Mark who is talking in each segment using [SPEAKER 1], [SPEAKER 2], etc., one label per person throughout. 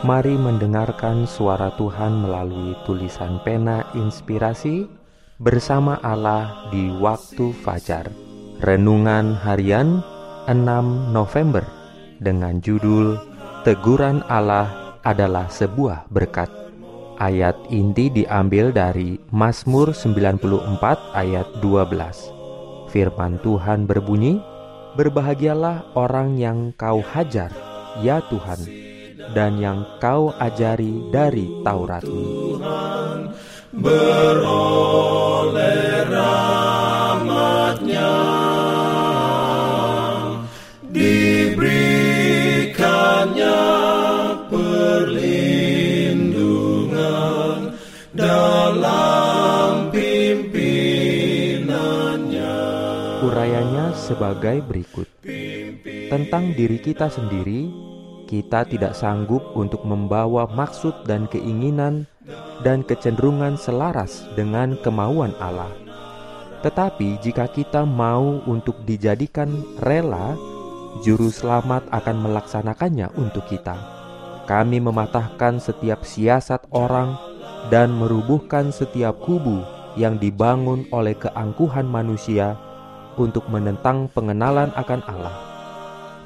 [SPEAKER 1] Mari mendengarkan suara Tuhan melalui tulisan pena inspirasi bersama Allah di waktu fajar. Renungan harian 6 November dengan judul Teguran Allah adalah sebuah berkat. Ayat inti diambil dari Mazmur 94 ayat 12. Firman Tuhan berbunyi, Berbahagialah orang yang kau hajar, ya Tuhan, dan yang kau ajari dari Taurat.
[SPEAKER 2] Tuhan beroleh rahmatnya. Diberikannya perlindungan dalam pimpinannya.
[SPEAKER 1] Urayanya sebagai berikut. Tentang diri kita sendiri kita tidak sanggup untuk membawa maksud dan keinginan dan kecenderungan selaras dengan kemauan Allah. Tetapi jika kita mau untuk dijadikan rela, juru selamat akan melaksanakannya untuk kita. Kami mematahkan setiap siasat orang dan merubuhkan setiap kubu yang dibangun oleh keangkuhan manusia untuk menentang pengenalan akan Allah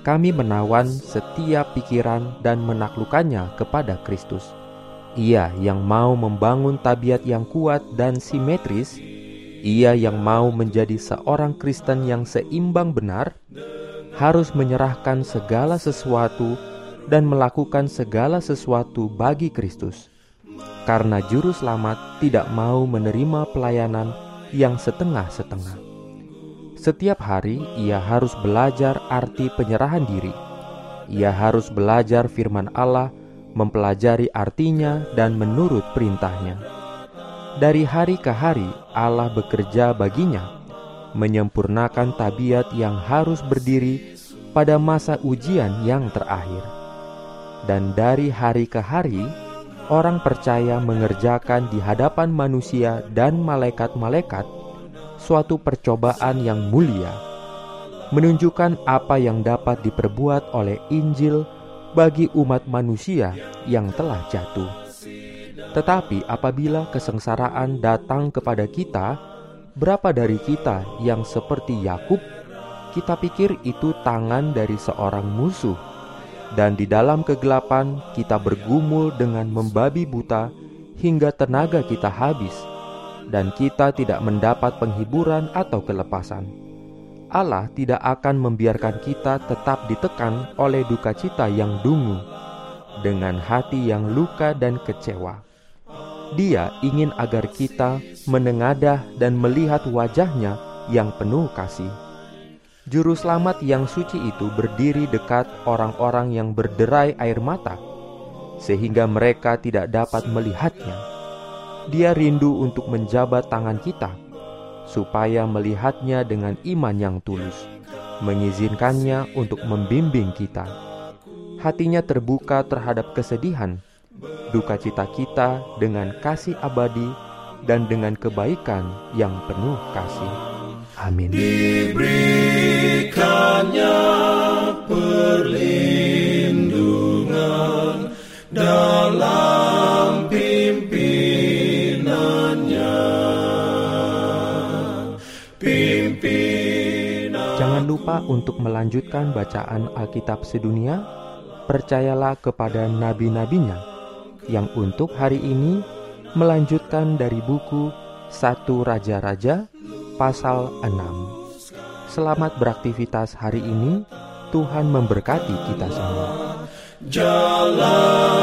[SPEAKER 1] kami menawan setiap pikiran dan menaklukkannya kepada Kristus. Ia yang mau membangun tabiat yang kuat dan simetris, ia yang mau menjadi seorang Kristen yang seimbang benar, harus menyerahkan segala sesuatu dan melakukan segala sesuatu bagi Kristus. Karena juru selamat tidak mau menerima pelayanan yang setengah-setengah. Setiap hari ia harus belajar arti penyerahan diri. Ia harus belajar firman Allah, mempelajari artinya dan menurut perintahnya. Dari hari ke hari Allah bekerja baginya, menyempurnakan tabiat yang harus berdiri pada masa ujian yang terakhir. Dan dari hari ke hari, orang percaya mengerjakan di hadapan manusia dan malaikat-malaikat suatu percobaan yang mulia, menunjukkan apa yang dapat diperbuat oleh Injil bagi umat manusia yang telah jatuh. Tetapi apabila kesengsaraan datang kepada kita, berapa dari kita yang seperti Yakub, kita pikir itu tangan dari seorang musuh, dan di dalam kegelapan kita bergumul dengan membabi buta hingga tenaga kita habis dan kita tidak mendapat penghiburan atau kelepasan. Allah tidak akan membiarkan kita tetap ditekan oleh duka cita yang dungu, dengan hati yang luka dan kecewa. Dia ingin agar kita menengadah dan melihat wajahnya yang penuh kasih. Juru selamat yang suci itu berdiri dekat orang-orang yang berderai air mata, sehingga mereka tidak dapat melihatnya dia rindu untuk menjabat tangan kita, supaya melihatnya dengan iman yang tulus, mengizinkannya untuk membimbing kita. Hatinya terbuka terhadap kesedihan, duka cita kita dengan kasih abadi dan dengan kebaikan yang penuh kasih. Amin.
[SPEAKER 2] Diberikannya perlindungan dalam
[SPEAKER 1] Jangan lupa untuk melanjutkan bacaan Alkitab sedunia. Percayalah kepada nabi-nabinya yang untuk hari ini melanjutkan dari buku Satu Raja-Raja pasal 6. Selamat beraktivitas hari ini. Tuhan memberkati kita semua.
[SPEAKER 2] Jalan